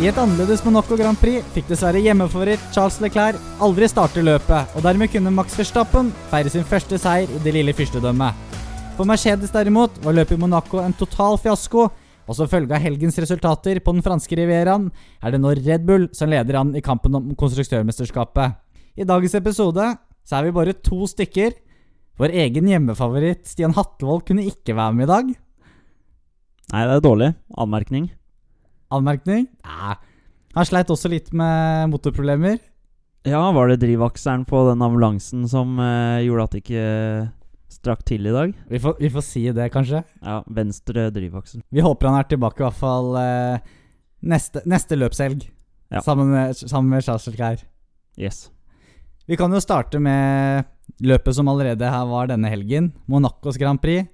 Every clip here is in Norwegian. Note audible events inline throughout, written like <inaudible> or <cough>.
I et annerledes Monaco Grand Prix fikk dessverre hjemmefavoritt Charles Leclerc aldri starte løpet, og dermed kunne Max Verstappen feire sin første seier i det lille fyrstedømmet. For Mercedes derimot var løpet i Monaco en total fiasko, og som følge av helgens resultater på den franske rivieraen er det nå Red Bull som leder an i kampen om konstruktørmesterskapet. I dagens episode så er vi bare to stykker. Vår egen hjemmefavoritt Stian Hattevold kunne ikke være med i dag. Nei, det er dårlig. Anmerkning. Anmerkning? Nei. Han sleit også litt med motorproblemer. Ja, var det drivakseren på den ambulansen som eh, gjorde at det ikke strakk til i dag? Vi får, vi får si det, kanskje. Ja, venstre drivaksel. Vi håper han er tilbake i hvert fall eh, neste, neste løpshelg. Ja. Sammen med, sammen med Charles Leclerc. Yes. Vi kan jo starte med løpet som allerede her var denne helgen. Monacos Grand Prix.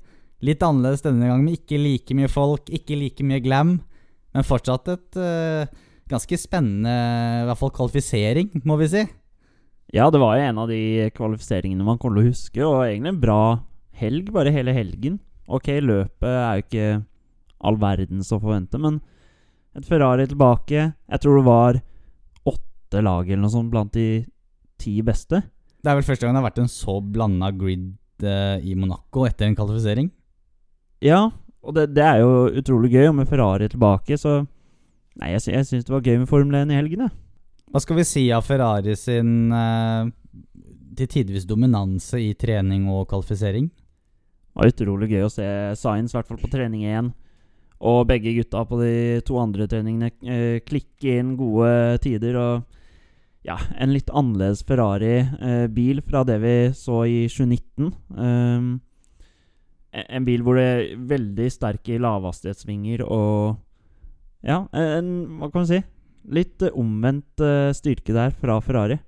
Litt annerledes denne gangen, med ikke like mye folk, ikke like mye glam. Men fortsatt et uh, ganske spennende i hvert fall kvalifisering, må vi si. Ja, det var jo en av de kvalifiseringene man kommer til å huske, og egentlig en bra helg, bare hele helgen. Ok, løpet er jo ikke all verdens å forvente, men et Ferrari tilbake Jeg tror det var åtte lag eller noe sånt blant de ti beste. Det er vel første gang det har vært en så blanda grid uh, i Monaco etter en kvalifisering. Ja, og det, det er jo utrolig gøy, og med Ferrari tilbake, så Nei, jeg, jeg syns det var gøy med Formel 1 i helgen, jeg. Hva skal vi si av Ferrari sin eh, til tidvis dominanse i trening og kvalifisering? Det var utrolig gøy å se Science, i hvert fall på trening igjen. Og begge gutta på de to andre treningene eh, klikke inn gode tider. Og ja, en litt annerledes Ferrari-bil fra det vi så i 2019. Um, en bil hvor det er veldig sterke lavhastighetssvinger og Ja, en, hva kan man si? Litt eh, omvendt uh, styrke der fra Ferrari.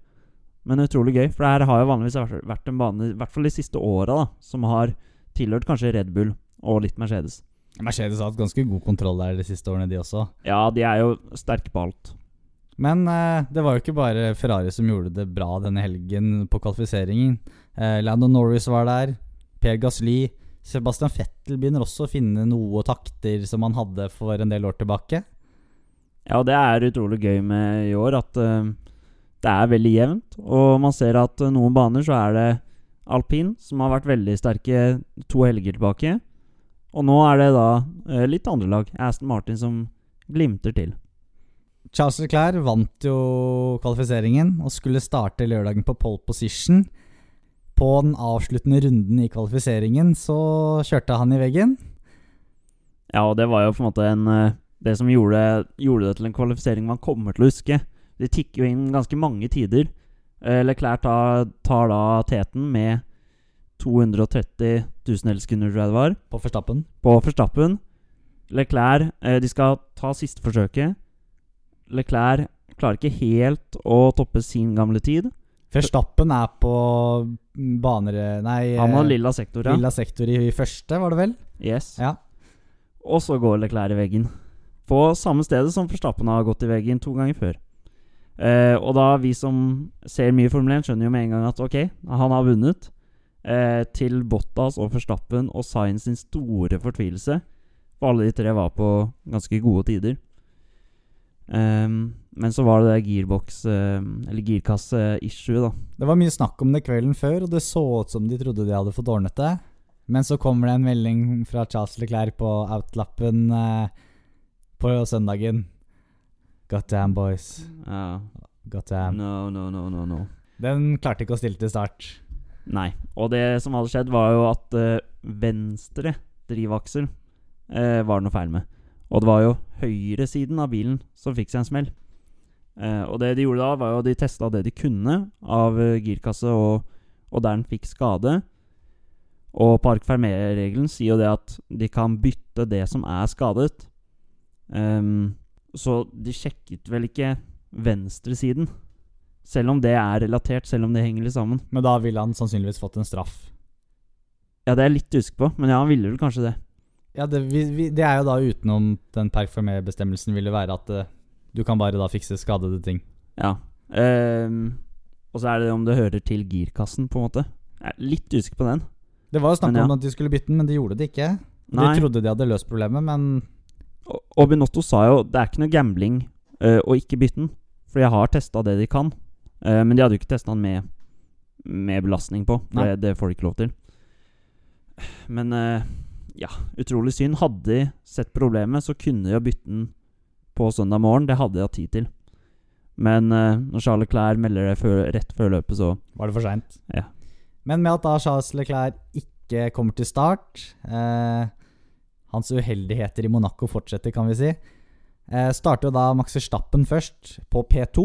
Men utrolig gøy, for det her har jo vanligvis vært, en bane, i hvert fall de siste åra, som har tilhørt kanskje Red Bull og litt Mercedes. Mercedes har hatt ganske god kontroll der de siste årene, de også. Ja, de er jo sterke på alt. Men eh, det var jo ikke bare Ferrari som gjorde det bra denne helgen på kvalifiseringen. Eh, Lando Norris var der. Per Gasly. Sebastian Fettel begynner også å finne noe takter som han hadde for en del år tilbake. Ja, det er utrolig gøy med i år at uh, det er veldig jevnt. Og man ser at uh, noen baner så er det alpin, som har vært veldig sterke to helger tilbake. Og nå er det da uh, litt andre lag, Aston Martin, som glimter til. Charles Leclerc vant jo kvalifiseringen og skulle starte lørdagen på pole position. På den avsluttende runden i kvalifiseringen så kjørte han i veggen. Ja, og det var jo på en måte en eh, Det som gjorde, gjorde det til en kvalifisering man kommer til å huske. Det tikker jo inn ganske mange tider. Eh, Leclerc tar, tar da teten med 230 tusendelsekunder, tror jeg det var, På Forstappen. på Forstappen. Leclerc eh, De skal ta siste forsøket. Leclerc klarer ikke helt å toppe sin gamle tid. Verstappen er på baner Nei, Han har eh, lilla sektor, ja. lilla sektor i første, var det vel? Yes. Ja. Og så går Leclerc i veggen. På samme stedet som Verstappen har gått i veggen to ganger før. Eh, og da vi som ser mye Formel 1, skjønner jo med en gang at ok, han har vunnet. Eh, til Bottas og Verstappen og Sainz sin store fortvilelse. For alle de tre var på ganske gode tider. Ehm, men så var det det gearbox, eh, eller girkasse-issue, da. Det var mye snakk om det kvelden før, og det så ut som de trodde de hadde fått ordnet det. Men så kommer det en melding fra Charles Leclerc på outlappen eh, på søndagen. God damn, boys. Ja. God damn. No, no, no, no, no. Den klarte ikke å stille til start. Nei. Og det som hadde skjedd, var jo at eh, venstre drivaksel eh, var det noe feil med. Og det var jo høyresiden av bilen som fikk seg en smell. Eh, og det de gjorde da, var jo at de testa det de kunne av eh, girkasse, og, og der den fikk skade. Og Park Fermé-regelen sier jo det at de kan bytte det som er skadet. Um, så de sjekket vel ikke venstresiden. Selv om det er relatert, selv om det henger litt sammen. Men da ville han sannsynligvis fått en straff. Ja, det er jeg litt usikker på, men ja, han ville vel kanskje det. Ja, det, vi, vi, det er jo da utenom den performer-bestemmelsen ville være at uh, du kan bare da fikse skadede ting. Ja. Um, og så er det om det hører til girkassen, på en måte. Jeg er litt usikker på den. Det var jo snakk ja. om at de skulle bytte den, men de gjorde det ikke. Nei. De trodde de hadde løst problemet, men Og- Binotto sa jo det er ikke noe gambling uh, å ikke bytte den. For jeg har testa det de kan. Uh, men de hadde jo ikke testa den med, med belastning på. Det, det får de ikke lov til. Men eh, ja, utrolig synd. Hadde de sett problemet, så kunne de ha byttet den på søndag morgen. Det hadde de hatt tid til. Men uh, når Charles Leclerc melder det før, rett før løpet, så Var det for seint? Ja. Men med at da Charles Leclerc ikke kommer til start eh, Hans uheldigheter i Monaco fortsetter, kan vi si. Eh, starter jo da Max Verstappen først, på P2.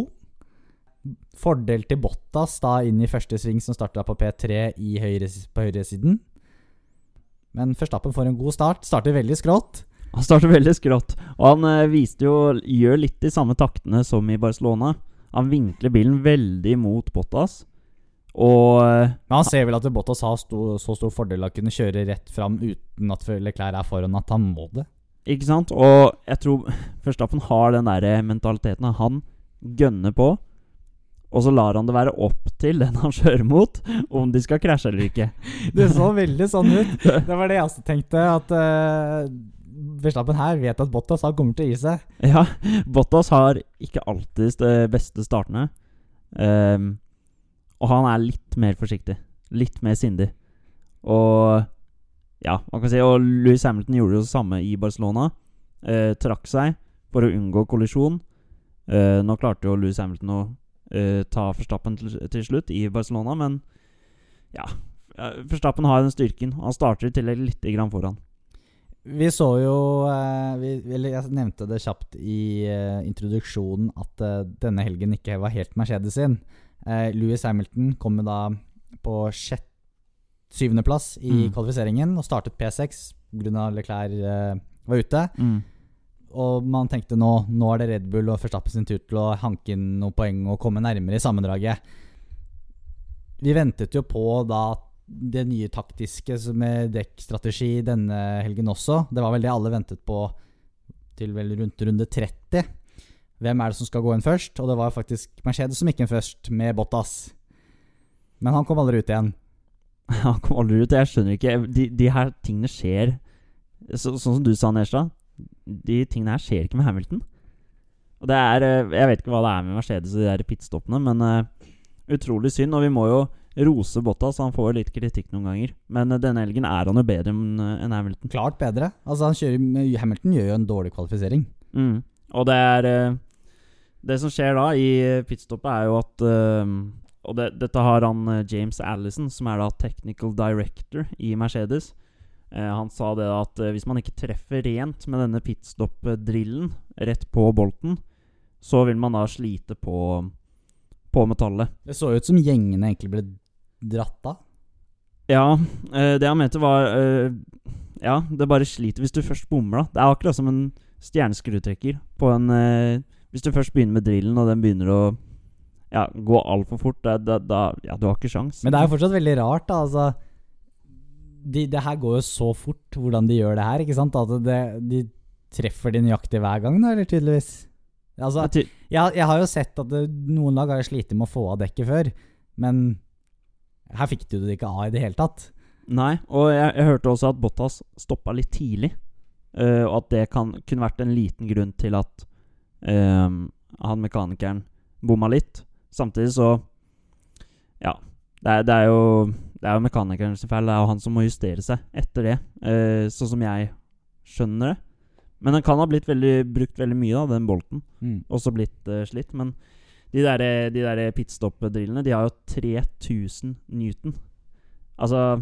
Fordel til Bottas da inn i første sving, som starta på P3 i høyre, på høyresiden. Men Førstappen får en god start. Starter veldig skrått. Han starter veldig skrått. Og han eh, viste jo Gjør litt de samme taktene som i Barcelona. Han vinkler bilen veldig mot Bottas. Og eh, Men han ser vel at Bottas har sto, så stor fordel av å kunne kjøre rett fram uten at Leclerc er foran at han må det. Ikke sant? Og jeg tror Verstappen har den der mentaliteten. Han gønner på. Og så lar han det være opp til den han kjører mot, om de skal krasje eller ikke. <laughs> Det så veldig sånn ut. <laughs> Det var det jeg også tenkte. At uh, Verstappen her vet at Bottas har kommer til å gi seg. Ja, Bottas har ikke alltid de beste startene. Um, og han er litt mer forsiktig. Litt mer sindig. Og ja, man kan si Og Louis Hamilton gjorde jo det samme i Barcelona. Uh, trakk seg for å unngå kollisjon. Uh, nå klarte jo Louis Hamilton å eh, ta Forstappen til, til slutt i Barcelona, men ja Forstappen har den styrken. Han starter i tillegg litt grann foran. Vi så jo eh, vi, jeg nevnte det kjapt i eh, introduksjonen at eh, denne helgen ikke var helt Mercedes sin. Uh, Louis Hamilton kom da på sjett, syvendeplass i Mm. kvalifiseringen og startet P6 pga. Leclerc var ute. Og man tenkte nå, nå er det Red Bull og Verstappen sin tur til å hanke inn noen poeng og komme nærmere i sammendraget. Vi ventet jo på da det nye taktiske med dekkstrategi denne helgen også. Det var vel det alle ventet på til vel rundt runde 30. Hvem er det som skal gå inn først? Og det var faktisk Mercedes som gikk inn først, med Bottas. Men han kom aldri ut igjen. <laughs> Han kom aldri ut. Jeg skjønner ikke De, de her tingene skjer så, Sånn som du sa, Nesja. De tingene her skjer ikke med Hamilton. Og det er eh, Jeg vet ikke hva det er med Mercedes og de der pitstoppene, men uh, utrolig synd. Og vi må jo rose Bottas. Han får litt kritikk noen ganger. Men eh, denne helgen er han jo bedre enn Hamilton. Klart bedre. Altså han kjører, Hamilton gjør jo en dårlig kvalifisering. Mm. Og det er Det som skjer da i pitstoppet, er jo at Og det, dette har han James Allison, som er da technical director i Mercedes. Eh, han sa det da at eh, hvis man ikke treffer rent med denne pitstop-drillen rett på bolten, så vil man da slite på, på metallet. Det så ut som gjengene egentlig ble dratt av. Ja, eh, det han mente var Ja, det bare sliter hvis du først bommer, da. Det er akkurat som en stjerneskrutrekker på en Hvis du først begynner med drillen, og den begynner å ja, gå altfor fort, da, da Ja, du har ikke sjans. Men det er jo fortsatt veldig rart, da. Altså, de, det her går jo så fort, hvordan de gjør det her. ikke sant? At det, de treffer de nøyaktig hver gang, da, eller tydeligvis. Altså, jeg, jeg har jo sett at det, noen lag har slitt med å få av dekket før, men her fikk du det ikke av i det hele tatt. Nei, og jeg, jeg hørte også at Bottas stoppa litt tidlig. Uh, og at det kan, kunne vært en liten grunn til at uh, han mekanikeren bomma litt. Samtidig så Ja. Det er, det er jo Det er jo mekanikerens feil. Det er jo han som må justere seg etter det. uh, sånn som jeg skjønner det. Men den kan ha blitt veldig, brukt veldig mye, da, den bolten. Også blitt uh, slitt. Men de der, de der pitstop-drillene, de har jo 3000 newton. Altså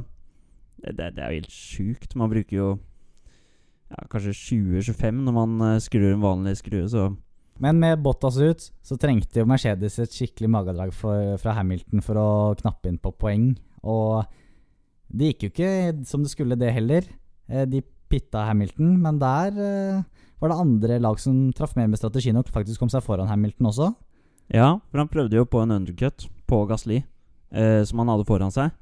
det, det det er jo helt sjukt. Man bruker jo ja, kanskje 20-25 når man uh, skrur en vanlig skrue, så Men med Bottas ut, så trengte jo Mercedes et skikkelig magedrag for, fra Hamilton for å knappe inn på poeng. Og det gikk jo ikke som det skulle, det heller. Eh, De pitta Hamilton, men der eh, var det andre lag som traff mer med strategien og faktisk kom seg foran Hamilton også. Ja, for han prøvde jo på en undercut på Gasli, eh, som han hadde foran seg.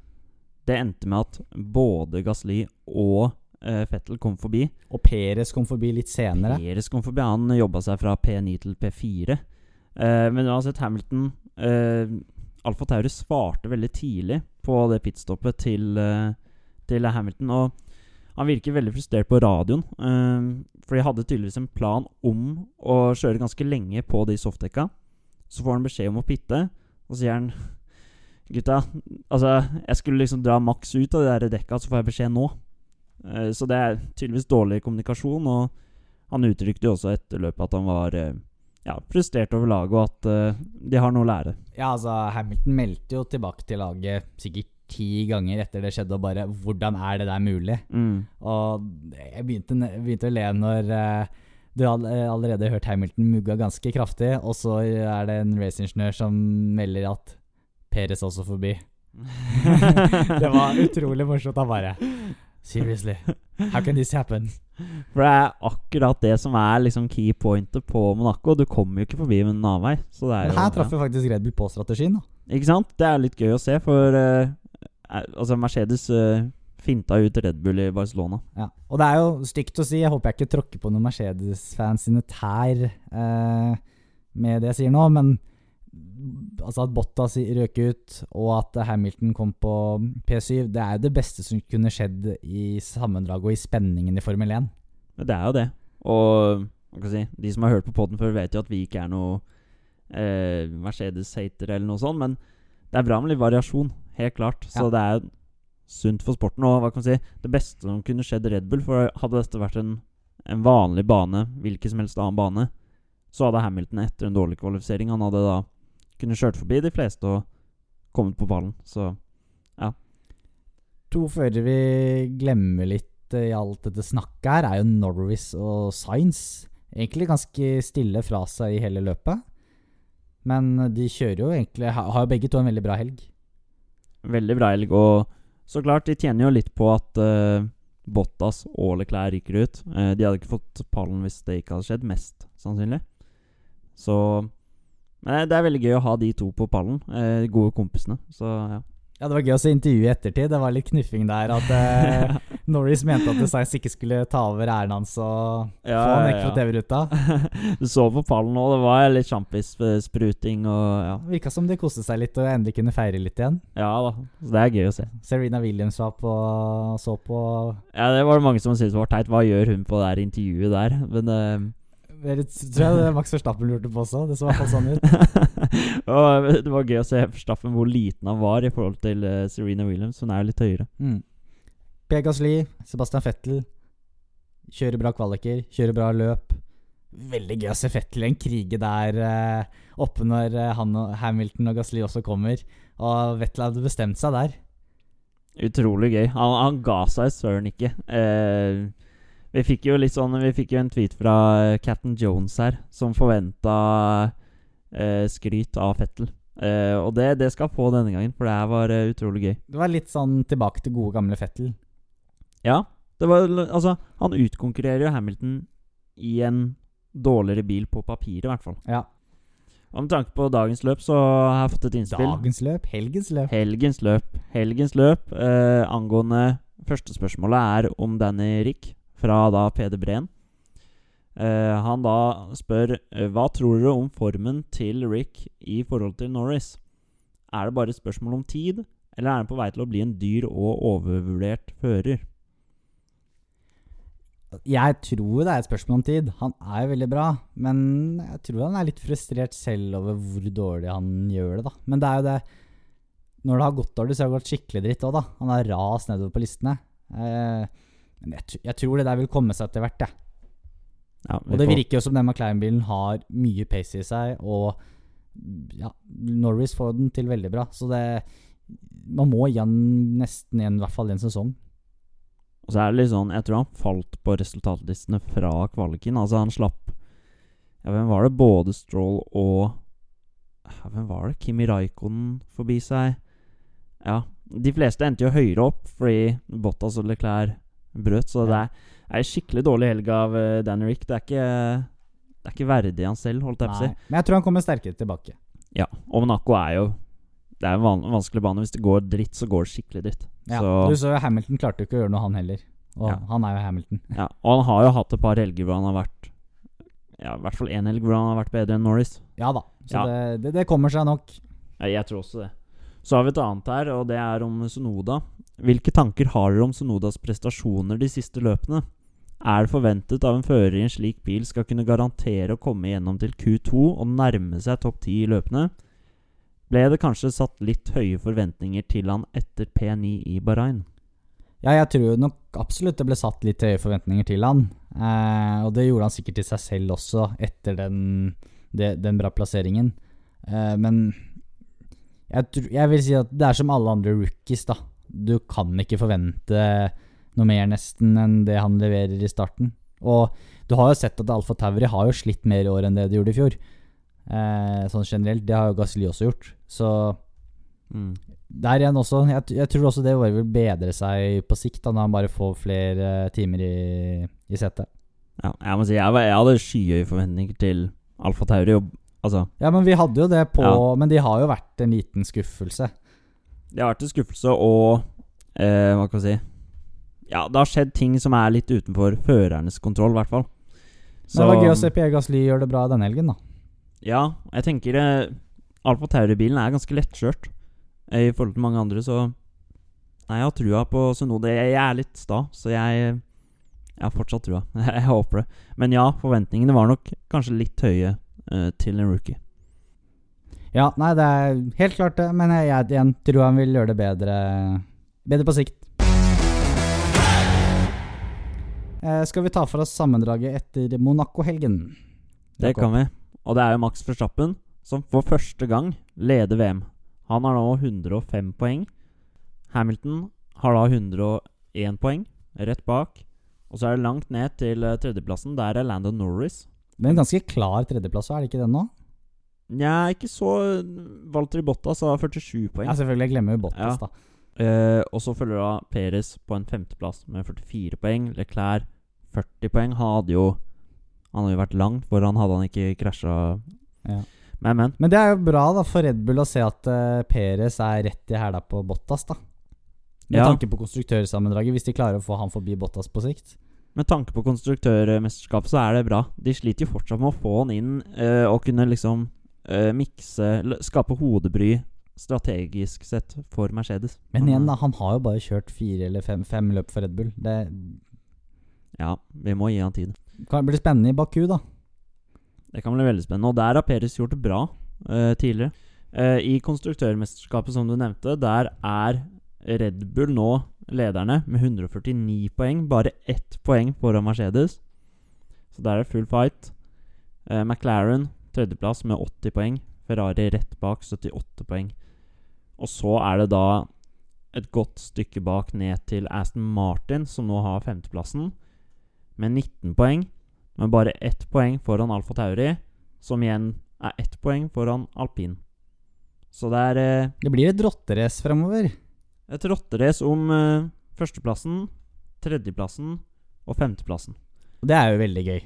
Det endte med at både Gasli og eh, Fettel kom forbi. Og Perez kom forbi litt senere. Perez kom forbi. Han jobba seg fra P9 til P4. Eh, men uansett, Hamilton eh, Alfa Taurus svarte veldig tidlig på det pitstoppet til, eh, til Hamilton. Og Han virker veldig frustrert på radioen. eh, for de hadde tydeligvis en plan om å kjøre ganske lenge på de softdekka. Så får han beskjed om å pitte, og så sier han Gutta, altså, jeg skulle liksom dra maks ut av de der dekka, så får jeg beskjed nå. Eh, så det er tydeligvis dårlig kommunikasjon, og han uttrykte jo også etter løpet at han var eh, ja, frustrert over laget, og at uh, de har noe å lære. Ja, altså, Hamilton meldte jo tilbake til laget sikkert ti ganger etter det skjedde, og bare 'Hvordan er det der mulig?' Mm. Og jeg begynte, begynte å le når uh, du hadde eh, allerede hørt Hamilton mugga ganske kraftig, og så er det en raceingeniør som melder at Peres også forbi. <laughs> <laughs> det var utrolig morsomt. Han bare Seriously, how can this happen? For det er akkurat det som er liksom key pointet på Monaco. Du kommer jo ikke forbi med en annen vei. Så det er Men jo, her traff jo faktisk Red Bull på strategien. da. Ikke sant? Det er litt gøy å se, for eh, altså Mercedes uh, finta ut Red Bull i Barcelona. Ja. Og det er jo stygt å si, jeg håper jeg ikke tråkker på noen Mercedes-fans sine tær uh, med det jeg sier nå, men altså at Bottas røk ut, og at Hamilton kom på P7, det er jo det beste som kunne skjedd i sammendraget og i spenningen i Formel 1. Det er jo det. Og si, de som har hørt på poden før, vet jo at vi ikke er noe eh, Mercedes-hater eller noe sånt, men det er bra med litt variasjon. Helt klart. Så Ja. det er sunt for sporten. Og hva kan man si, det beste som kunne skjedd Red Bull, for hadde dette vært en, en vanlig bane, hvilken som helst annen bane, så hadde Hamilton etter en dårlig kvalifisering Han hadde da kunne kjørt forbi de fleste og kommet på ballen. Så ja. To førere vi glemmer litt eh, i alt dette snakket her, er jo Norris og Sainz. Egentlig ganske stille fra seg i hele løpet. Men de kjører jo egentlig Har jo begge to en veldig bra helg. veldig bra helg. Og så klart, de tjener jo litt på at uh, Bottas og Leclerc ryker ut. Uh, de hadde ikke fått pallen hvis det ikke hadde skjedd, mest sannsynlig. Så Men det er veldig gøy å ha de to på pallen. Eh, de gode kompisene. Så ja. Ja, Det var gøy å se intervjuet i ettertid. Det var litt knuffing der. At eh, <laughs> Norris mente at Science ikke skulle ta over æren hans og Ja, få han vekk fra. TV-ruta. <laughs> du så på pallen nå, det var litt sjampisspruting og ja. Virka som de koste seg litt og endelig kunne feire litt igjen. Ja da. Så det er gøy å se. Serena Williams var på, så på Ja, det var det mange som syntes var teit. Hva gjør hun på det intervjuet der? Men eh, Det tror jeg det Max Verstappen lurte på også. Det så i hvert fall sånn ut. <laughs> og det var gøy å se Verstappen hvor liten han var i forhold til eh, Serena Williams. Hun er jo litt høyere. Mm. Pierre Gasly, Sebastian Fettel. Kjører bra kvaliker, kjører bra løp. Veldig gøy å se Fettel i en krige der eh, oppe når eh, han og Hamilton og Gasly også kommer. Og Vettel hadde bestemt seg der. Utrolig gøy. Han, han ga seg søren ikke. Eh, vi fikk jo litt sånn Vi fikk jo en tweet fra eh, Captain Jones her, som forventa eh, skryt av Fettel. Eh, og det, det skal få denne gangen, for det her var eh, utrolig gøy. Det var litt sånn tilbake til gode, gamle Fettel. Ja, det var Altså, han utkonkurrerer jo Hamilton i en dårligere bil på papiret, i hvert fall. Ja. Og med tanke på dagens løp, så har jeg fått et innspill. Dagens løp, helgens løp. Helgens løp. Helgens løp eh, angående Første spørsmålet er om Danny Rick fra da Peder Breen. Eh, han da spør eh, Hva tror dere om formen til Rick i forhold til Norris? Er det bare et spørsmål om tid, eller er han på vei til å bli en dyr og overvurdert fører? Jeg tror det er et spørsmål om tid. Han er jo veldig bra, men jeg tror han er litt frustrert selv over hvor dårlig han gjør det, da. Men det er jo det Når det har gått dårlig, så har det gått skikkelig dritt òg, da. Han har rast nedover på listene. Eh, men jeg, jeg tror det der vil komme seg etter hvert, jeg. Ja, Og det virker jo som den McLaren-bilen har mye pace i seg, og ja, Norris får den til veldig bra. Så det Man må igjen nesten igjen, i hvert fall en sesong. Og så er det litt sånn Jeg tror han falt på resultatlistene fra kvaliken. Altså, han slapp Ja, hvem var det? Både Stroll og ja, Hvem var det? Kimi Raikonen forbi seg. Ja. De fleste endte jo høyere opp fordi Bottas og Leclerc brøt, så det er, er skikkelig dårlig helg av uh, Danny Rick. Det er ikke Det er ikke verdig han selv, holdt jeg på å si. Men jeg tror han kommer sterkere tilbake. Ja. Og Monaco er jo Det er en van vanskelig bane. Hvis det går dritt, så går det skikkelig dritt. Ja, Så Du så Hamilton klarte jo ikke å gjøre noe, han heller. Og Ja. han er jo Hamilton. Ja, og han har jo hatt et par helger hvor han har vært Ja, i hvert fall én helg hvor han har vært bedre enn Norris. Ja da. Så Ja. Det, det, det kommer seg nok. Ja, jeg tror også det. Så har vi et annet her, og det er om Sonoda. Hvilke tanker har dere om Sonodas prestasjoner de siste løpene? Er det forventet av en fører i en slik bil skal kunne garantere å komme gjennom til Q2 og nærme seg topp 10 i løpene? Ble det kanskje satt litt høye forventninger til han etter P9 i Bahrain? Ja, jeg tror nok absolutt det ble satt litt høye forventninger til han. Eh, og det gjorde han sikkert til seg selv også, etter den, den bra plasseringen. Eh, men jeg, jeg vil si at det er som alle andre rookies, da. Du kan ikke forvente noe mer nesten enn det han leverer i starten. Og du har jo sett at Alfa Tauri har jo slitt mer i år enn det de gjorde i fjor. Eh, sånn generelt. Det har jo Gasli også gjort. Så Mm. der igjen også jeg, jeg tror også det bare vil bedre seg på sikt, da, når han bare får flere timer i, i setet. Ja, jeg må si jeg, jeg hadde skyhøye forventninger til Alfa Tauri. Og, altså, Ja, men vi hadde jo det på Ja. Men de har jo vært en liten skuffelse. det har vært en skuffelse og eh, Hva kan vi si Ja, det har skjedd ting som er litt utenfor førernes kontroll, i hvert fall. Men det var gøy å se Piegas Ly gjøre det bra denne helgen, da. Ja, jeg tenker eh, Alfa Tauri-bilen er ganske lettkjørt eh, i forhold til mange andre, så Nei, jeg har trua på Sunode. Jeg, jeg er litt sta, så jeg Jeg har fortsatt trua. <laughs> jeg håper det. Men ja, forventningene var nok kanskje litt høye eh, til en rookie. Ja, nei, det er helt klart det, men jeg, jeg tror han vil gjøre det bedre Bedre på sikt. Eh, skal vi ta for oss sammendraget etter Monaco-helgen? Det kan vi. Og det er jo Max Verstappen som for første gang leder VM. Han har nå 105 poeng. Hamilton har da 101 poeng, rett bak. Og så er det langt ned til eh, tredjeplassen. Der er Landon Norris. Er en ganske klar tredjeplass, er det ikke det nå? Nja, ikke så Walter Bottas har 47 poeng. Ja, selvfølgelig. Jeg glemmer jo Bottas, Ja. da. Uh, og så følger da Perez på en femteplass med 44 poeng. Leclerc 40 poeng. Han hadde jo Han hadde jo vært langt foran, hadde han ikke krasja. Ja. Men, men. Men det er jo bra da for Red Bull å se at uh, Perez er rett i hæla på Bottas, da. Med Ja. tanke på konstruktørsammendraget, hvis de klarer å få han forbi Bottas på sikt. Med tanke på konstruktørmesterskapet så er det bra. De sliter jo fortsatt med å få han inn eh, og kunne liksom eh, mikse Skape hodebry strategisk sett for Mercedes. Men igjen, eh, da, han har jo bare kjørt fire eller fem, fem løp for Red Bull. Det Ja, vi må gi han tid. kan bli spennende i Baku, da. Det kan bli veldig spennende. Og der har Peres gjort det bra eh, tidligere. Eh, I konstruktørmesterskapet, som du nevnte, der er Red Bull nå lederne med 149 poeng. Bare ett poeng foran Mercedes. Så der er det full fight. Eh, McLaren tredjeplass med 80 poeng. Ferrari rett bak 78 poeng. Og så er det da et godt stykke bak ned til Aston Martin, som nå har femteplassen, med 19 poeng. Men bare ett poeng foran Alfa Tauri, som igjen er ett poeng foran alpin. Så det er eh, Det blir et rotterace fremover. Et rotterace om eh, førsteplassen, tredjeplassen og femteplassen. Det er jo veldig gøy.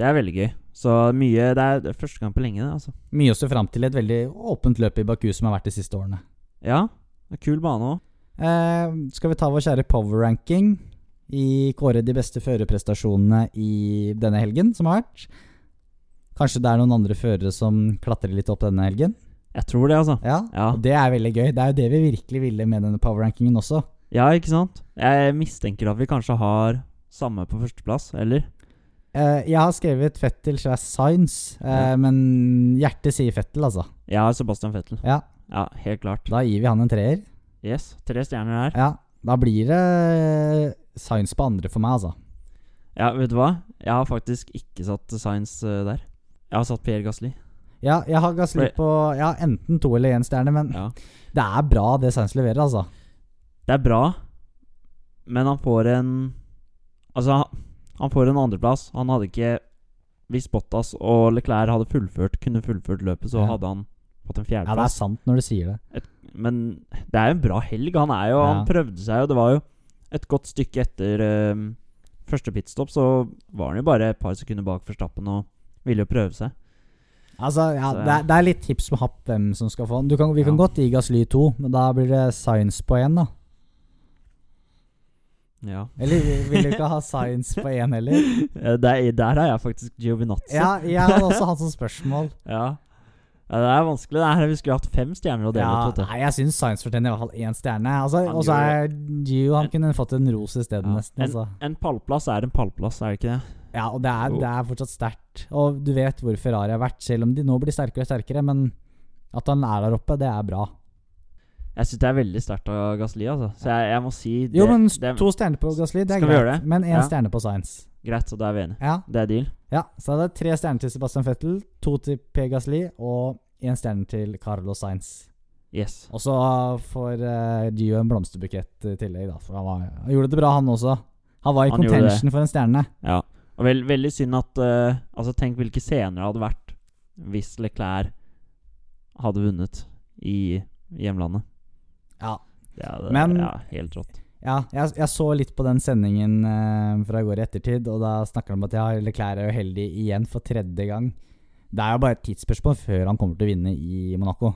Det er veldig gøy. Så mye Det er det er første gang på lenge, det, altså. Mye å se fram til. Et veldig åpent løp i Baku som har vært de siste årene. Ja, det er kul bane òg. Eh, skal vi ta vår kjære power ranking i kåre de beste førerprestasjonene i denne helgen som har vært? Kanskje det er noen andre førere som klatrer litt opp denne helgen? Jeg tror det, altså. Ja, Ja. det er veldig gøy. Det er jo det vi virkelig ville med denne powerrankingen også. Ja, ikke sant? Jeg mistenker at vi kanskje har samme på førsteplass, eller? Uh, jeg har skrevet Fettel slash Science, uh, Ja. men hjertet sier Fettel, altså. Ja, Sebastian Fettel. Ja, Ja, helt klart. da gir vi han en treer. Yes, tre stjerner der. Ja, da blir det Science på andre for meg, altså. Ja, vet du hva? Jeg har faktisk ikke satt Science eh, der. Jeg har satt Pierre Gasli. Ja, jeg har Gasly på ja, enten to eller én stjerne, men Ja. det er bra det Sands leverer, altså. Det er bra, men han får en Altså, han- får en andreplass. Han hadde ikke Hvis Bottas og Leclerc hadde fullført kunne fullført løpet, så Ja. hadde han fått en Ja, det er sant når du sier det. men det er jo en bra helg. Han er jo Ja. Han prøvde seg jo. Det var jo et godt stykke etter um, første pitstop, så var han jo bare et par sekunder bak Forstappen og ville jo prøve seg. Altså, ja, det, er, det er litt tips med happ hvem som skal få den. Kan, vi kan Ja. godt gi Gasly to, men da blir det Science på én, da. Ja. Eller vil du ikke ha <laughs> Science på én heller? Der, der har jeg faktisk Giovinazzi. Ja, jeg hadde også hatt sånt spørsmål. <laughs> Ja. Ja, det er vanskelig. Det er, vi skulle hatt fem stjerner å dele Ja, ut. nei, jeg syns Science fortjener i hvert fall én stjerne. Altså, og så er Gio Han kunne fått en ros isteden, Ja. nesten. Altså. En pallplass er en pallplass, er det ikke det? Ja, og det er, det er fortsatt sterkt. Og du vet hvor Ferrari har vært, selv om de nå blir sterkere og sterkere. Men at han er der oppe, det er bra. Jeg syns det er veldig sterkt av Gasli, altså. Så jeg, jeg må si det, Jo, men det to stjerner på Gasly, det er greit. Men én Ja. stjerne på Science. Greit, så da er vi enige. Ja, Det er deal. ja, så det er tre stjerner til Sebastian Vettel, to til P. Gasli og én stjerne til Carlos Sainz. Yes. Og så får uh, Gio en blomsterbukett i tillegg, da. For han, var, han gjorde det bra, han også. Han var i Han contention for en stjerne. Ja. Og vel, veldig synd at uh, Altså, tenk hvilke scener det hadde vært hvis Leclerc hadde vunnet i hjemlandet. Ja. Det hadde, Men- ja, helt rått. Ja, jeg, jeg så litt på den sendingen uh, fra i går i ettertid, og da snakker de om at ja, Leclerc er uheldig igjen for tredje gang. Det er jo bare et tidsspørsmål før han kommer til å vinne i Monaco.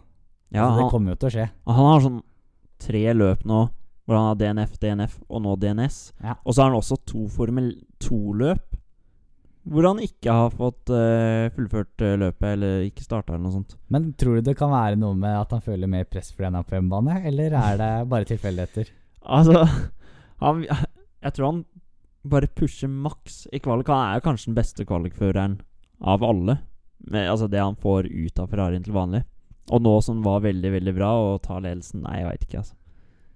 Ja, altså, det kommer jo til å skje. han har sånn tre løp nå hvor han har DNF, DNF og nå DNS. Ja. Og så har han også to Formel 2-løp hvor han ikke har fått uh, fullført uh, løpet eller ikke starta eller noe sånt. Men tror du det kan være noe med at han føler mer press fordi han er på hjemmebane, eller er det bare tilfeldigheter? <laughs> Altså han, Jeg tror han bare pusher maks i kvalik. Han er jo kanskje den beste kvalikføreren av alle. Med, altså det han får ut av Ferrarien til vanlig. Og nå som var veldig, veldig bra, og tar ledelsen Nei, jeg veit ikke, altså.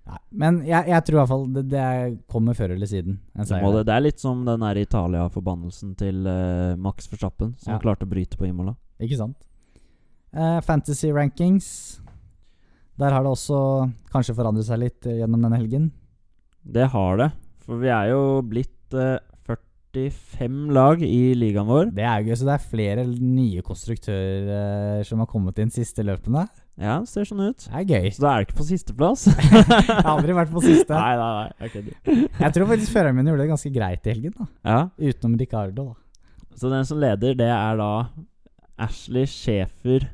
Nei, men jeg, jeg tror i hvert fall det, det kommer før eller siden. Det, det, er litt som den Italia-forbannelsen til uh, Max Verstappen, som Ja. klarte å bryte på Imola. Ikke sant? Uh, fantasy rankings. Der har det også kanskje forandret seg litt eh, gjennom denne helgen. Det har det. For vi er jo blitt uh, 45 lag i ligaen vår. Det er jo gøy, så det er flere nye konstruktører som har kommet inn siste løpene. Ja, det ser sånn ut. Det er gøy. Så da er det ikke på sisteplass. <laughs> Jeg har aldri vært på siste. Nei, nei, nei. Kødder. Jeg tror faktisk førerne mine gjorde det ganske greit i helgen, da. Ja. Utenom Ricardo, da. Så den som leder, det er da Ashley Schæfer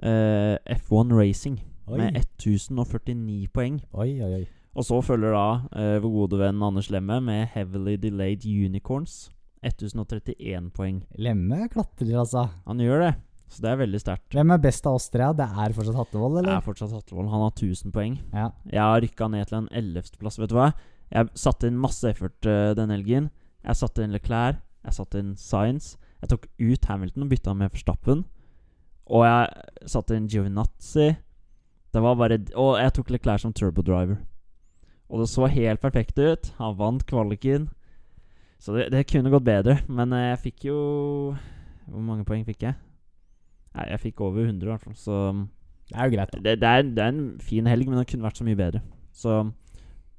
eh, F1 Racing Oi. med 1049 poeng. Oi, oi, oi. Og så følger da eh, vår gode venn Anders Lemme med Heavily Delayed Unicorns. 1031 poeng. Lemme klatrer, altså. Han gjør det, så det er veldig sterkt. Hvem er best av oss tre? Det er fortsatt Hattevold, Det er fortsatt Hatlevold. Han har 1000 poeng. Ja. Jeg har rykka ned til en ellevteplass, vet du hva. Jeg satte inn masse effort uh, denne helgen. Jeg satte inn Leclerc, jeg satte inn Science. Jeg tok ut Hamilton og bytta med Verstappen. Og jeg satte inn Giovinazzi. Det var bare Og jeg tok Leclerc som turbodriver. Og det så helt perfekt ut. Han vant kvaliken. Så det, det kunne gått bedre. Men eh, jeg fikk jo Hvor mange poeng fikk jeg? Nei, jeg fikk over 100, i hvert fall. Så Det er jo greit, da. det, det, er, det er en fin helg, men det kunne vært så mye bedre. Så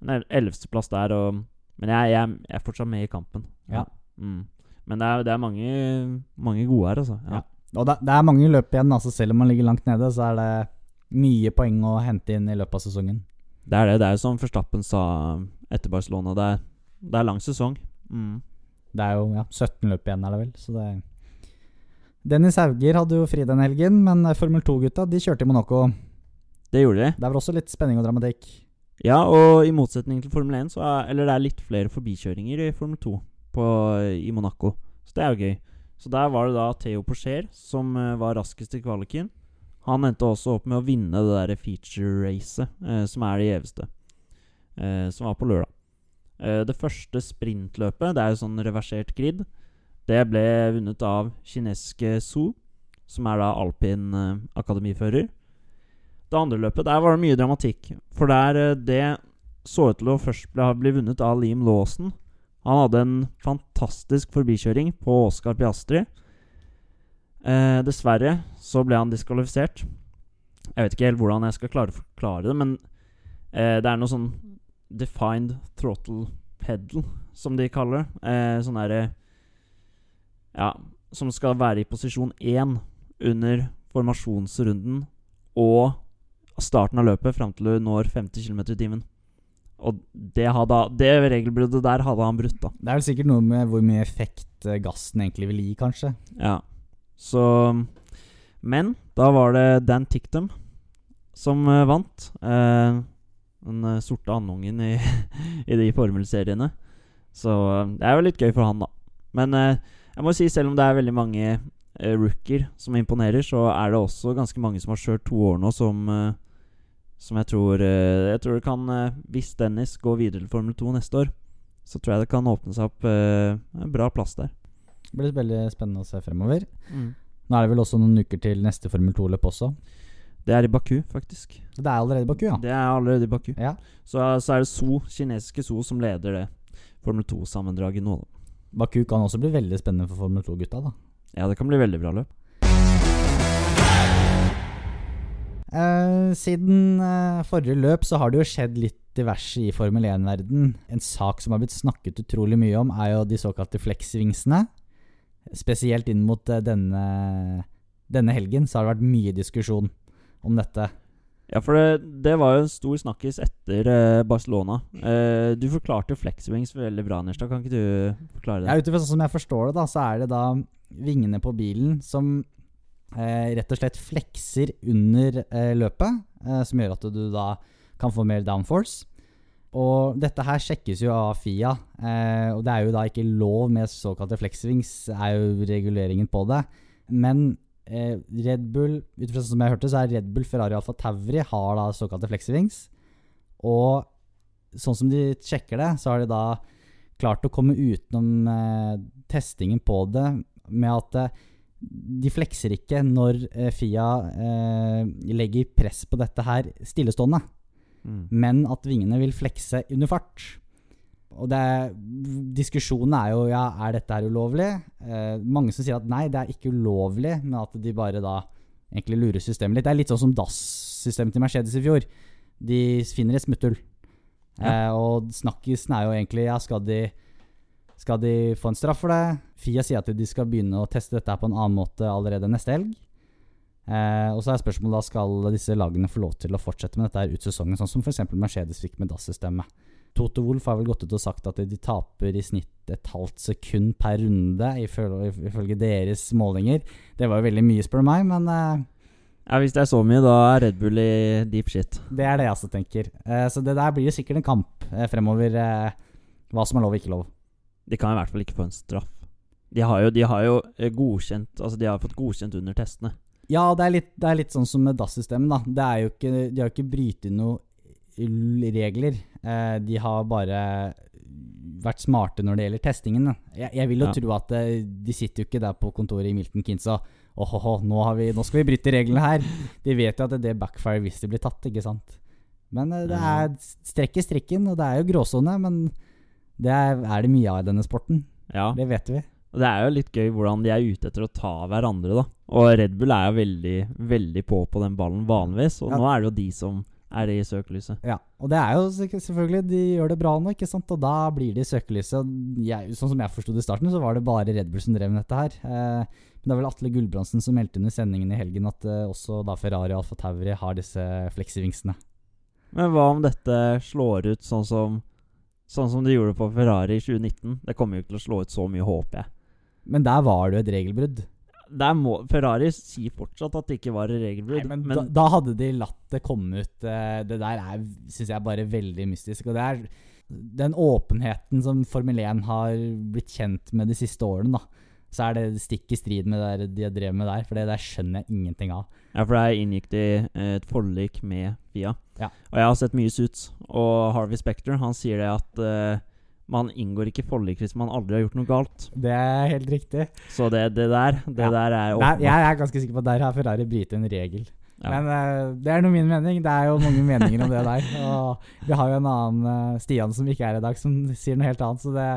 en el- ellevteplass der, og Men jeg, jeg, jeg er fortsatt med i kampen. Ja. Mm. Men det er, det er mange, mange gode her, altså. Ja. Ja. Og det, det er mange løp igjen, altså selv om man ligger langt nede, så er det mye poeng å hente inn i løpet av sesongen. Det er det. Det er jo som Forstappen sa etter Barcelona. Det er, det er lang sesong. Mm. Det er jo ja, 17 løp igjen, er det vel. Så det Dennis Hauger hadde jo fri den helgen, men Formel 2-gutta de kjørte i Monaco. Det gjorde de. Det er vel også litt spenning og dramatikk. Ja, og i motsetning til Formel 1, så er, eller det er litt flere forbikjøringer i Formel 2 på, i Monaco. Så det er jo gøy. Så der var det da Theo Porcher som eh, var raskest i kvaliken. Han endte også opp med å vinne det der feature-racet, eh, som er det gjeveste. Eh, som var på lørdag. Eh, det første sprintløpet, det er jo sånn reversert grid, det ble vunnet av kinesiske Su, som er da alpin eh, akademifører. Det andre løpet, der var det mye dramatikk. For der eh, det så ut til å først bli, bli vunnet av Liam Lawson. Han hadde en fantastisk forbikjøring på Oscar Piastri. Eh, dessverre så ble han diskvalifisert. Jeg vet ikke helt hvordan jeg skal klare å forklare det, men eh, det er noe sånn defined throttle pedal, som de kaller det. Eh, sånn derre Ja, som skal være i posisjon én under formasjonsrunden og starten av løpet fram til du når 50 km i timen. Og det, hadde, det regelbruddet der hadde han brutt, da. Det er vel sikkert noe med hvor mye effekt eh, gassen egentlig vil gi, kanskje. Ja. Så Men da var det Dan Tictum som eh, vant. Eh, den eh, sorte andungen i, <laughs> i de formelseriene. Så det er jo litt gøy for han, da. Men eh, jeg må si, selv om det er veldig mange uh, rookier som imponerer, så er det også ganske mange som har kjørt to år nå, som uh, Som jeg tror uh, Jeg tror det kan Hvis Dennis går videre til Formel 2 neste år, så tror jeg det kan åpne seg opp en bra plass der. Det blir veldig spennende å se fremover. Nå er det vel også noen uker til neste Formel 2-løp også. Det er i Baku, faktisk. Det er allerede i Baku, ja. Det er allerede i Baku. Ja. Så, så er det So, kinesiske So, som leder det Formel 2-sammendraget nå. da. Baku kan også bli veldig spennende for Formel 2-gutta, da. Ja, det kan bli veldig bra løp. Eh, siden eh, forrige løp så har det jo skjedd litt diverse i Formel 1-verden. En sak som har blitt snakket utrolig mye om, er jo de såkalte flex-vingsene. Spesielt inn mot eh, denne, denne helgen så har det vært mye diskusjon om dette. Ja, for det, det var jo en stor snakkis etter eh, Barcelona. Eh, du forklarte flexwings veldig bra, Nirstad. Kan ikke du forklare det? Ja, Ut ifra sånn som jeg forstår det, da, så er det da vingene på bilen som eh, rett og slett flekser under eh, løpet, eh, som gjør at du da kan få mer downforce. Og dette her sjekkes jo av FIA, eh, og det er jo da ikke lov med såkalte flexwings, er jo reguleringen på det. Men eh, Red Bull, ut fra sånn som jeg hørte, så er Red Bull, Ferrari Alfa Tauri har da såkalte flexivings Og sånn som de sjekker det, så har de da klart å komme utenom eh, testingen på det med at eh, de flekser ikke når eh, Fia eh, legger press på dette her stillestående, Mm. men at vingene vil flekse under fart. Og det diskusjonen er jo ja, er dette her ulovlig. Eh, mange som sier at nei, det er ikke ulovlig, men at de bare da egentlig lurer systemet litt. Det er litt sånn som DAS-systemet til Mercedes i fjor. De finner et smutthull. Eh, og snakkisen er jo egentlig ja, skal de, skal de få en straff for det? Fia sier at de skal begynne å teste dette her på en annen måte allerede neste helg. Eh, og så er spørsmålet da skal disse lagene få lov til å fortsette med dette her ut sesongen, sånn som f.eks. Mercedes fikk med DAS-systemet. Toto Wolff har vel gått ut og sagt at de taper i snitt et halvt sekund per runde, ifølge, deres målinger. Det var jo veldig mye, spør du meg, men uh, Ja, Hvis det er så mye, da er Red Bull i deep shit. det er det jeg også tenker. Uh, så det der blir jo sikkert en kamp uh, fremover, hva som er lov og ikke lov. De kan i hvert fall ikke få en straff. De har jo, de har jo godkjent Altså de har fått godkjent under testene. Ja, det er litt, det er litt sånn som med DAS-systemet, da. Det er jo ikke, de har jo ikke brytet noen regler. Eh, de har bare vært smarte når det gjelder testingen. Jeg, jeg vil jo Ja. tro at eh, de sitter jo ikke der på kontoret i Milton Keynes og åhåhå, nå, har vi, nå skal vi bryte reglene her. De vet jo at det backfire hvis de blir tatt, ikke sant. Men eh, det er strekk i strikken, og det er jo gråsone, men det er, er det mye av i denne sporten. Ja. Det vet vi. Og det er jo litt gøy hvordan de er ute etter å ta hverandre, da. Og Red Bull er jo veldig, veldig på på den ballen vanligvis, og Ja. nå er det jo de som er det i søkelyset. Ja, og det er jo selvfølgelig De gjør det bra nå, ikke sant? Og da blir de i søkelyset. Jeg, sånn som jeg forsto det i starten, så var det bare Red Bull som drev med dette her. Eh, men det er vel Atle Gulbrandsen som meldte under sendingen i helgen at eh, også da Ferrari og Alfa Tauri har disse fleksivingsene. Men hva om dette slår ut sånn som Sånn som de gjorde på Ferrari i 2019? Det kommer jo ikke til å slå ut så mye, håper jeg. Men der var det jo et regelbrudd. Der må, Ferrari sier fortsatt at det ikke var regelbrudd. men men da, da hadde de latt det komme ut eh, Det der er, syns jeg, bare veldig mystisk. Og det er den åpenheten som Formel 1 har blitt kjent med de siste årene, da. Så er det stikk i strid med det de har drevet med der, for det der skjønner jeg ingenting av. Ja, for der inngikk de eh, et forlik med FIA. Ja. Og jeg har sett mye suits. Og Harvey Spector, han sier det at eh, man inngår ikke forlik hvis man aldri har gjort noe galt. Det er helt riktig. Så det, det der Det Ja. der er åpenbart. jeg er ganske sikker på at der har Ferrari brytet en regel. Ja. Men uh, det er nå min mening. Det er jo mange meninger om det der. Og vi har jo en annen uh, Stian som ikke er i dag, som sier noe helt annet. Så det,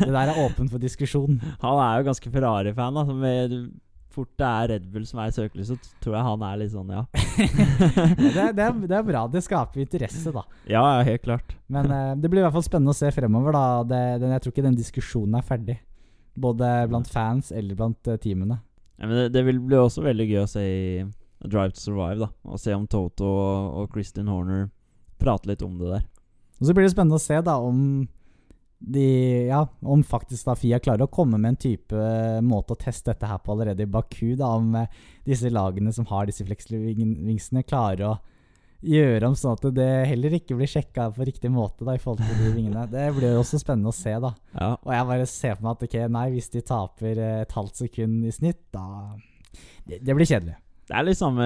det der er åpent for diskusjon. <laughs> Han er jo ganske Ferrari-fan. da, som med- Fort det er Red Bull som er i søkelyset, så tror jeg han er litt sånn, ja. <laughs> det, det, er, det er bra. Det skaper interesse, da. Ja, helt klart. Men uh, det blir i hvert fall spennende å se fremover. da det, den, Jeg tror ikke den diskusjonen er ferdig. Både blant fans eller blant uh, teamene. Ja, men det, det vil bli også veldig gøy å se i Drive to Survive, da. Og se om Toto og, og Kristin Horner prater litt om det der. Og så blir det spennende å se da om de, ja, om faktisk da Fia klarer å komme med en type eh, måte å teste dette her på allerede i Baku. da Om eh, disse lagene som har disse fleksvingsene, klarer å gjøre om sånn at det heller ikke blir sjekka på riktig måte da, i forhold til de vingene. Det blir jo også spennende å se, da. Ja, Og jeg bare ser for meg at ok, nei, hvis de taper eh, et halvt sekund i snitt, da Det, det blir kjedelig. Det er litt samme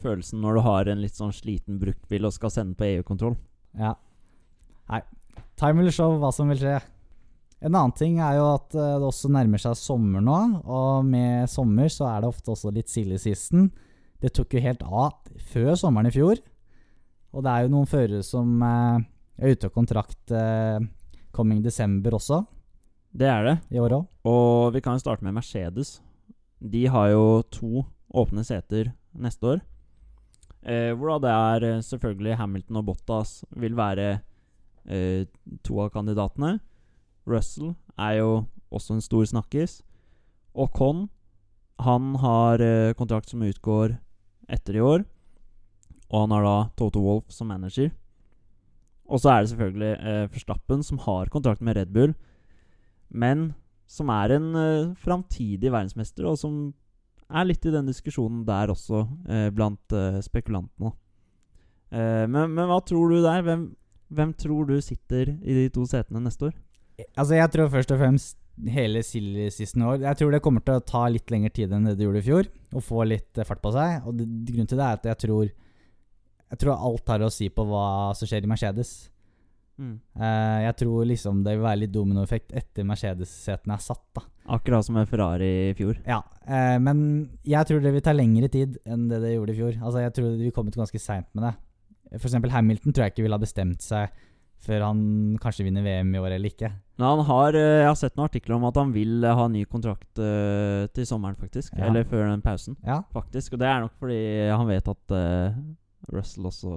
følelsen når du har en litt sånn sliten bruktbil og skal sende på EU-kontroll. Ja. Nei. Time will show hva som vil skje. En annen ting er jo at eh, det også nærmer seg sommer nå, og med sommer så er det ofte også litt silly season. Det tok jo helt av før sommeren i fjor. Og det er jo noen førere som eh, er ute av kontrakt eh, coming desember også, Det er det. i år òg. Og vi kan starte med Mercedes. De har jo to åpne seter neste år. Eh, hvor da det er eh, selvfølgelig Hamilton og Bottas vil være eh, to av kandidatene. Russell er jo også en stor snakkis. Og Con, han har eh, kontrakt som utgår etter i år. Og han har da Toto Wolff som manager. Og så er det selvfølgelig eh, Forstappen, som har kontrakt med Red Bull, men som er en eh, framtidig verdensmester, og som er litt i den diskusjonen der også, eh, blant eh, spekulantene. Eh, men, men hva tror du der? Hvem, hvem tror du sitter i de to setene neste år? Altså, jeg tror først og fremst hele silly siste år Jeg tror det kommer til å ta litt lengre tid enn det det gjorde i fjor, og få litt eh, fart på seg. Og det, grunnen til det er at jeg tror Jeg tror alt har å si på hva som skjer i Mercedes. Eh, jeg tror liksom det vil være litt dominoeffekt etter Mercedes-setene er satt, da. Akkurat som med Ferrari i fjor. Ja, uh, men jeg tror det vil ta lengre tid enn det det gjorde i fjor. Altså, jeg tror vi kommet ganske seint med det. For eksempel Hamilton tror jeg ikke ville ha bestemt seg før han kanskje vinner VM i år eller ikke. Men han har, eh, jeg har sett noen artikler om at han vil eh, ha ny kontrakt uh, til sommeren, faktisk. Ja. Eller før den pausen, Ja, faktisk. Og det er nok fordi han vet at uh, Russell også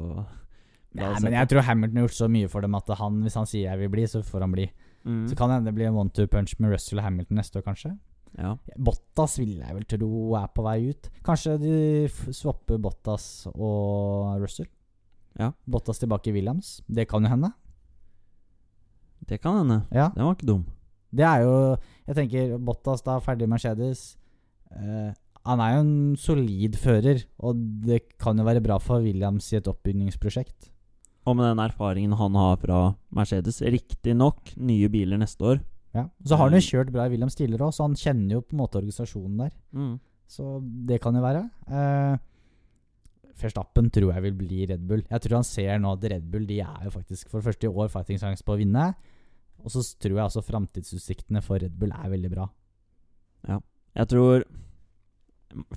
Nei, men jeg tror Hamilton har gjort så mye for dem at han, hvis han sier jeg vil bli, så får han bli. Mm. Så kan det hende det blir en one-two punch med Russell og Hamilton neste år, kanskje. Ja. Bottas vil jeg vel tro er på vei ut. Kanskje de swapper Bottas og Russell. Ja. Bottas tilbake i Williams. Det kan jo hende. Det kan hende. Ja. Den var ikke dum. Det er jo Jeg tenker Bottas da, ferdig Mercedes. Eh, han er jo en solid fører, og det kan jo være bra for Williams i et oppbyggingsprosjekt. Og med den erfaringen han har fra Mercedes, riktignok nye biler neste år. Ja. Så har han jo kjørt bra i Williams tidligere òg, så han kjenner jo på en måte organisasjonen der. Mm. Så det kan jo være. Eh, Verstappen tror jeg vil bli Red Bull. Jeg tror han ser nå at Red Bull de er jo faktisk for første i år fighting sjanse på å vinne. Og så tror jeg også framtidsutsiktene for Red Bull er veldig bra. Ja. Jeg tror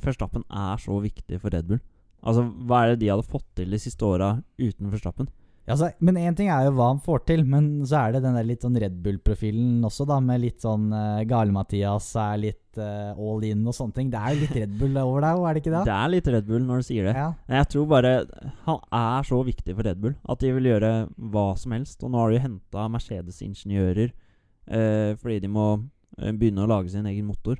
Verstappen er så viktig for Red Bull. Altså, Hva er det de hadde fått til de siste åra uten Verstappen? Altså, men én ting er jo hva han får til, men så er det den der litt sånn Red Bull-profilen også, da, med litt sånn uh, Gale-Mathias er litt uh, all in og sånne ting. Det er jo litt Red Bull over deg, er det ikke det? Det er litt Red Bull når du sier det. Ja. Jeg tror bare han er så viktig for Red Bull at de vil gjøre hva som helst. Og nå har de jo henta Mercedes-ingeniører uh, fordi de må eh, begynne å lage sin egen motor.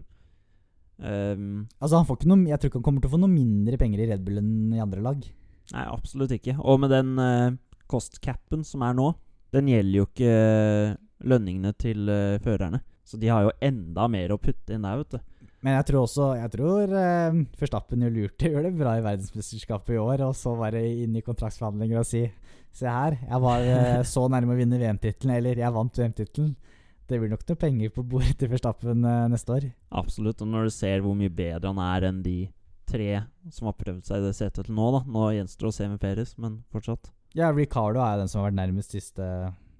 Um, Altså, han får ikke noe Jeg tror ikke han kommer til å få noe mindre penger i Red Bull enn i andre lag. nei, absolutt ikke. Og med den uh, cost-capen som er nå, den gjelder jo ikke eh, lønningene til uh, førerne. Så de har jo enda mer å putte inn der, vet du. Men jeg tror også Jeg tror uh, Verstappen jo lurte å gjøre det bra i verdensmesterskapet i år, og så være inne i kontraktsforhandlinger og si Se her, jeg var uh, <laughs> så nærme å vinne VM-tittelen, eller jeg vant VM-tittelen. Det blir nok noe penger på bordet til Forstappen uh, neste år. Absolutt. Og når du ser hvor mye bedre han er enn de tre som har prøvd seg i det setet til nå, da. Nå gjenstår det å se med Peres, men fortsatt. Ja, Ricardo er den som har vært nærmest siste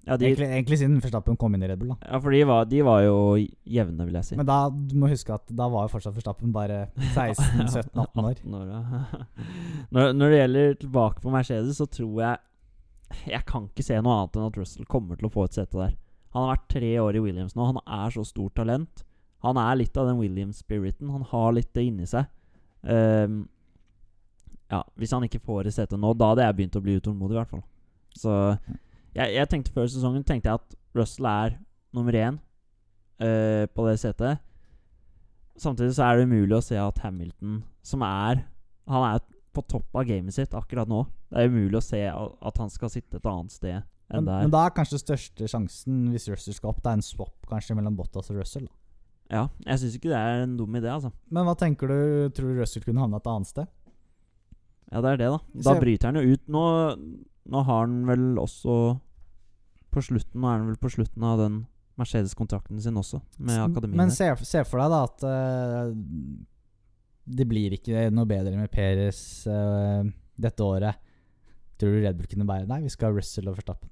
Ja, de, egentlig, egentlig siden Verstappen kom inn i Red Bull, da. ja for de var, de var jo jevne, vil jeg si. Men da du må huske at da var jo fortsatt Verstappen bare 16-17-18 <laughs> år. 18 år ja. <laughs> når, når det gjelder tilbake på Mercedes, så tror jeg Jeg kan ikke se noe annet enn at Russell kommer til å få et sete der. Han har vært tre år i Williams nå. Han er så stort talent. Han er litt av den Williams-spiriten. Han har litt det inni seg. Ehm, ja, Hvis han ikke får et sete nå, da hadde jeg begynt å bli utålmodig, i hvert fall. Så jeg, jeg tenkte før sesongen tenkte jeg at Russell er nummer én eh, på det setet. Samtidig så er det umulig å se at Hamilton, som er Han er på topp av gamet sitt akkurat nå. Det er umulig å se at han skal sitte et annet sted enn Men, der. men da er kanskje største sjansen, hvis Russell skal opp, det er en swap kanskje mellom Bottas og Russell. Da. Ja, jeg syns ikke det er en dum idé, altså. Men hva tenker du, tror du Russell kunne havna et annet sted? Ja, det er det, da. Da bryter han jo ut. Nå, nå har han vel også På slutten Nå er han vel på slutten av den Mercedes-kontrakten sin også, med akademiet. Men se, se for deg da at uh, det blir ikke noe bedre med Peres uh, dette året. Tror du Red Bull kunne bære Nei, vi skal ha Russell og Verstappen.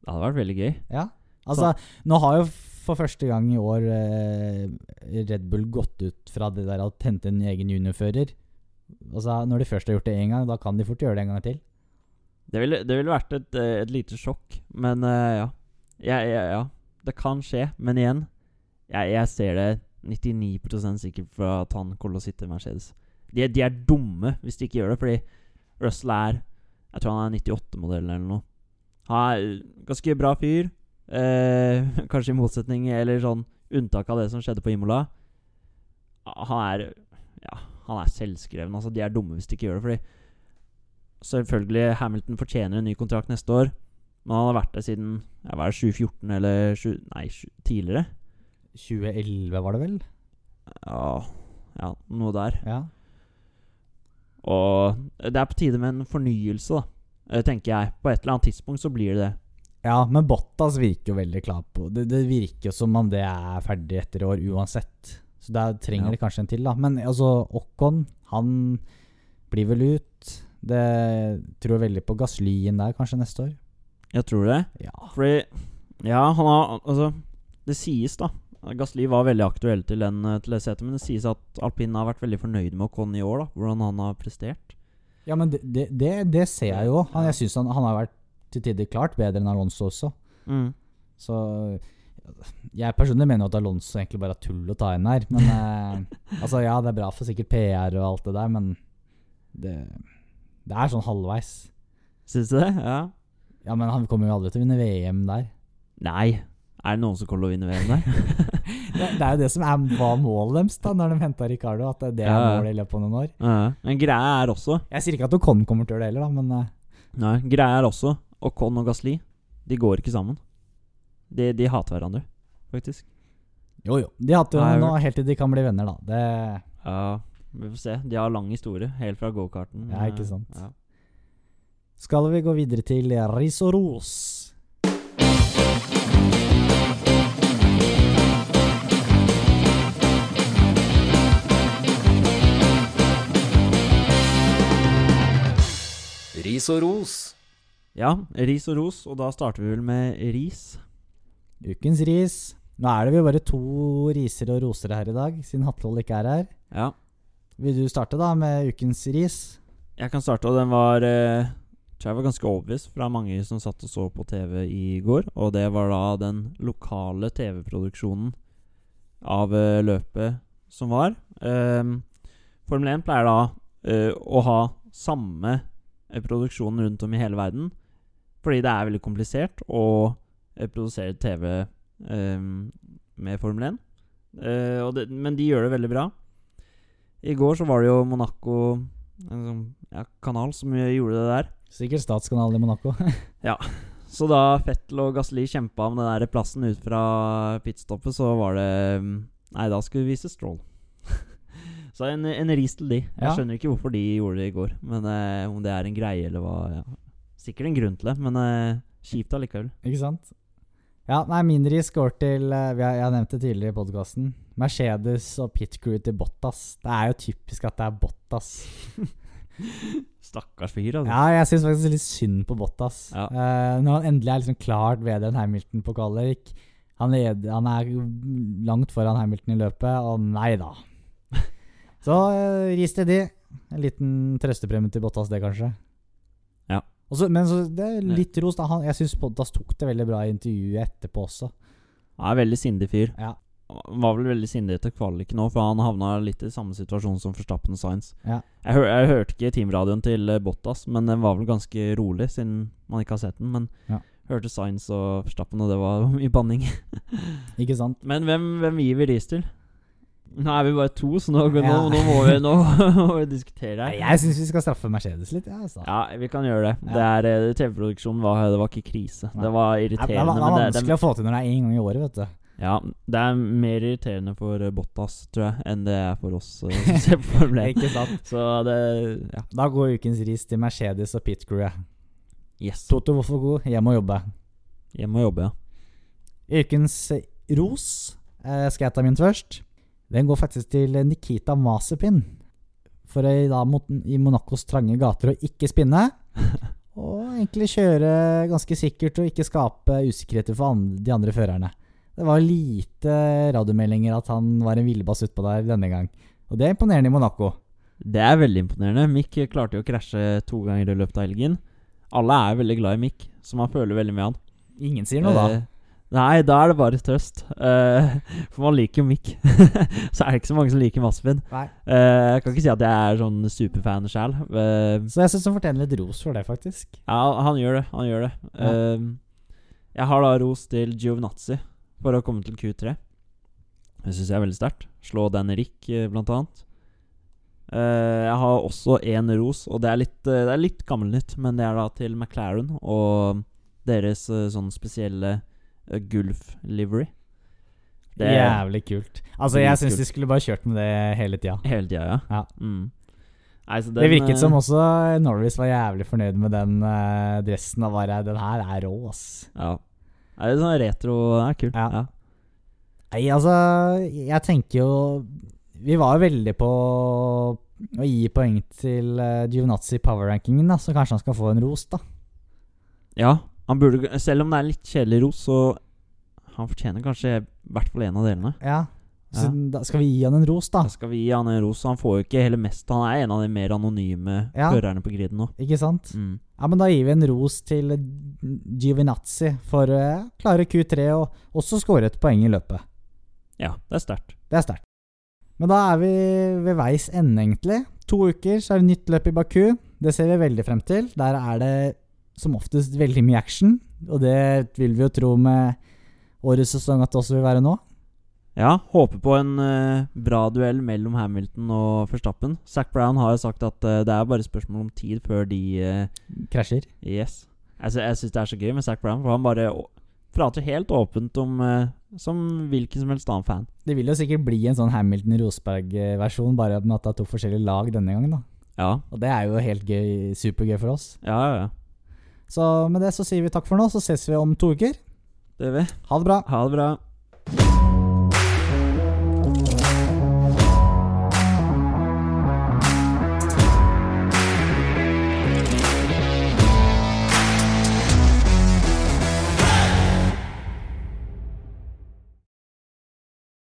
Det hadde vært veldig gøy. Ja. Altså, nå har jo for første gang i år uh, Red Bull gått ut fra det der å hente en egen juniorfører. Altså, når de først har gjort det én gang, da kan de fort gjøre det en gang til. Det ville, det ville vært et, eh, et lite sjokk, men uh, ja. Ja, ja. ja. Det kan skje, men igjen Jeg, jeg ser det 99% sikkert fra at han kommer Mercedes. De, de er dumme hvis de ikke gjør det, fordi Russell er Jeg tror han er 98-modell eller noe. Han er ganske bra fyr. Eh, <laughs> kanskje i motsetning Eller sånn unntak av det som skjedde på Imola. Han er Ja, han er selvskreven. Altså, de er dumme hvis de ikke gjør det, fordi Selvfølgelig, Hamilton fortjener en ny kontrakt neste år. Men han har vært der siden hva er det, 2014 eller 20, Nei, 20, tidligere. 2011 var det vel? Ja, ja, noe der. Ja. Og det er på tide med en fornyelse, da. eh, Tenker jeg. På et eller annet tidspunkt så blir det det. Ja, men Bottas virker jo veldig klar på Det, det virker som om det er ferdig etter i år uansett. Så der trenger Ja. de kanskje en til, da. Men altså, Ocon, han blir vel ut. Det tror jeg veldig på Gasslyen der kanskje neste år. Jeg tror det. Ja. Fordi Ja, han har Altså, det sies, da. Gasli var veldig aktuell til, den, eh, til det setet, men det sies at alpin har vært veldig fornøyd med Ocon i år, da. Hvordan han har prestert. Ja, men det, det, det, det ser jeg jo. Han, jeg syns han, han har vært til tider klart bedre enn Alonso også. Mm. Så jeg personlig mener jo at Alonso egentlig bare er tull å ta inn her. Men <laughs> eh, altså, ja, det er bra for sikkert PR og alt det der, men det, det er sånn halvveis. Syns du det? Ja. Ja, men han kommer jo aldri til å vinne VM der. Nei. Er det noen som kommer til å vinne VM der? <laughs> Det, det er jo det som er, var målet deres da når de henta Ricardo, at det, er Ja, ja. målet i løpet av noen år. Ja. Men greia er også Jeg sier ikke at Ocon kommer til å gjøre det heller, da, men eh, Nei, greia er også Ocon og Gasli De går ikke sammen. De, de hater hverandre, faktisk. jo jo. De hater jeg nå helt til de kan bli venner, da. Det, Ja, vi får se. De har lang historie, helt fra gokarten. Ja, ikke sant. Ja. skal vi gå videre til ris og ros. Ris og ros. ja, ris og ros, og da starter vi vel med ris. Ukens ris. Nå er det vel bare to riser og roser her i dag, siden Hatlold ikke er her. Ja, Vil du starte da med ukens ris? jeg kan starte, og den var eh, jeg var ganske overbevist fra mange som satt og så på TV i går. Og det var da den lokale TV-produksjonen av eh, løpet som var. Eh, Formel 1 pleier da eh, å ha samme eh, produksjon rundt om i hele verden. Fordi det er veldig komplisert å eh, produsere TV eh, med Formel 1. Eh, det, men de gjør det veldig bra. I går så var det jo Monaco en sånn ja, kanal som gjorde det der. Sikkert Statskanalen i Monaco. <laughs> ja. Så da Fettel og Gasli kjempa om den der plassen ut fra pitstoppet, så var det mm, Nei, da skulle vi vise Stroll. <laughs> så en, en ris til de. Jeg Ja. skjønner ikke hvorfor de gjorde det i går. Men eh, Om det er en greie eller hva ja. Sikkert en grunn til det, men eh, kjipt allikevel. Ikke sant? Ja, nei, min ris går til eh, Jeg nevnte tidligere i podkasten. Mercedes og pit crew til Bottas. Det er jo typisk at det er Bottas. <laughs> Stakkars fyr, altså. Ja, jeg syns faktisk litt synd på Bottas. Ja. Uh, når han endelig er liksom klart bedre enn Hamilton på kvalik han, han er langt foran Hamilton i løpet, og nei da. <laughs> Så uh, ris til de. En liten trøstepremie til Bottas, det, kanskje. Ja. Og så- men så det er litt ros, da. Han, jeg syns Bottas tok det veldig bra i intervjuet etterpå også. Han er veldig sindig fyr. Ja. Han var vel veldig sindig etter kvaliken nå, for han havna litt i samme situasjon som Forstappen og Sainz. Ja. Jeg, hør, jeg hørte ikke teamradioen til eh, Bottas, men den var vel ganske rolig, siden man ikke har sett den. Men Ja. hørte Sainz og Forstappen, og det var <laughs> mye banning. Ikke sant? Men hvem, hvem gir vi ris til? Nå er vi bare to, så nå, nå, Ja. nå må vi, nå må vi diskutere her. Jeg syns vi skal straffe Mercedes litt. Ja, altså. Ja, vi kan gjøre det. Ja. Det eh, TV-produksjonen var, det var ikke krise. Det var er, er, irriterende. det det- vanskelig å få til når det er én gang i året, vet du. Ja, det er mer irriterende for eh, Bottas, tror jeg, enn det er for oss eh, som <laughs> ser på Formel 1. Ikke sant? Så det Ja. Da går ukens ris til Mercedes og pit crewet. Yes. Toto Wofogo, hjem og jobbe. Hjem og jobbe, ja. Ukens ros eh, skal jeg ta min først. Den går faktisk til Nikita Masepin. For å da i Monacos trange gater å ikke spinne. <laughs> Og egentlig kjøre ganske sikkert og ikke skape usikkerheter for andre, de andre førerne. Det var lite radiomeldinger at han var en villbass utpå der denne gang. Og det er imponerende i Monaco. Det er veldig imponerende. Mick klarte jo å krasje to ganger i løpet av helgen. Alle er veldig glad i Mick, så man føler veldig med han. Ingen sier noe da. Eh, nei, da er det bare trøst. Uh, for man liker jo Mick. <laughs> så er det ikke så mange som liker Maspin. Nei. Eh, jeg kan ikke si at jeg er sånn superfan sjæl. Uh, Så jeg syns han fortjener litt ros for det, faktisk. ja, han gjør det. Han gjør det. Ja. Eh, jeg har da ros til Giovinazzi for å komme til Q3. Det syns jeg er veldig sterkt. Slå Dan Rick, eh, blant annet. Eh, jeg har også én ros, og det er litt, uh, det er litt gammelnytt, men det er da til McLaren og deres eh, sånn spesielle uh, Gulf livery. Det er Jævlig kult. Altså, jeg syns de skulle bare kjørt med det hele tida. hele tida, ja. Ja. Mm. Nei, så Det virket eh, som også Norris var jævlig fornøyd med den uh, dressen. Og bare Den her er rå, ass. Ja. Er det sånn retro Det er kult. Ja. Ja. Nei, altså Jeg tenker jo Vi var jo veldig på å gi poeng til uh, Giovinazzi i power-rankingen, da, så kanskje han skal få en ros, da. ja. Han burde Selv om det er litt kjedelig ros, så han fortjener kanskje i hvert fall en av delene. Ja. Så Ja. da skal vi gi han en ros, da. Da skal vi gi han en ros. Han får jo ikke hele mest Han er en av de mer anonyme Ja. førerne på griden nå. Ikke sant? Mm. Ja, men da gir vi en ros til Giovinazzi for å uh, klare Q3 og også skåre et poeng i løpet. Ja, det er sterkt. Det er sterkt. Men da er vi ved veis ende, egentlig. To uker så er det nytt løp i Baku. Det ser vi veldig frem til. Der er det som oftest veldig mye action, og det vil vi jo tro med årets sesong at det også vil være nå. Ja, håper på en uh, bra duell mellom Hamilton og Verstappen. Zac Brown har jo sagt at uh, det er bare spørsmål om tid før de eh, Krasjer. Yes. Altså, jeg syns det er så gøy med Zac Brown, for han bare prater helt åpent om Som hvilken som helst annen fan. Det vil jo sikkert bli en sånn Hamilton-Rosberg-versjon, bare med at det er to forskjellige lag denne gangen. da. Ja, Og det er jo helt gøy, supergøy for oss. ja, ja. ja. Så med det så sier vi takk for nå, så ses vi om to uker. Det gjør vi. Ha det bra. Ha det bra.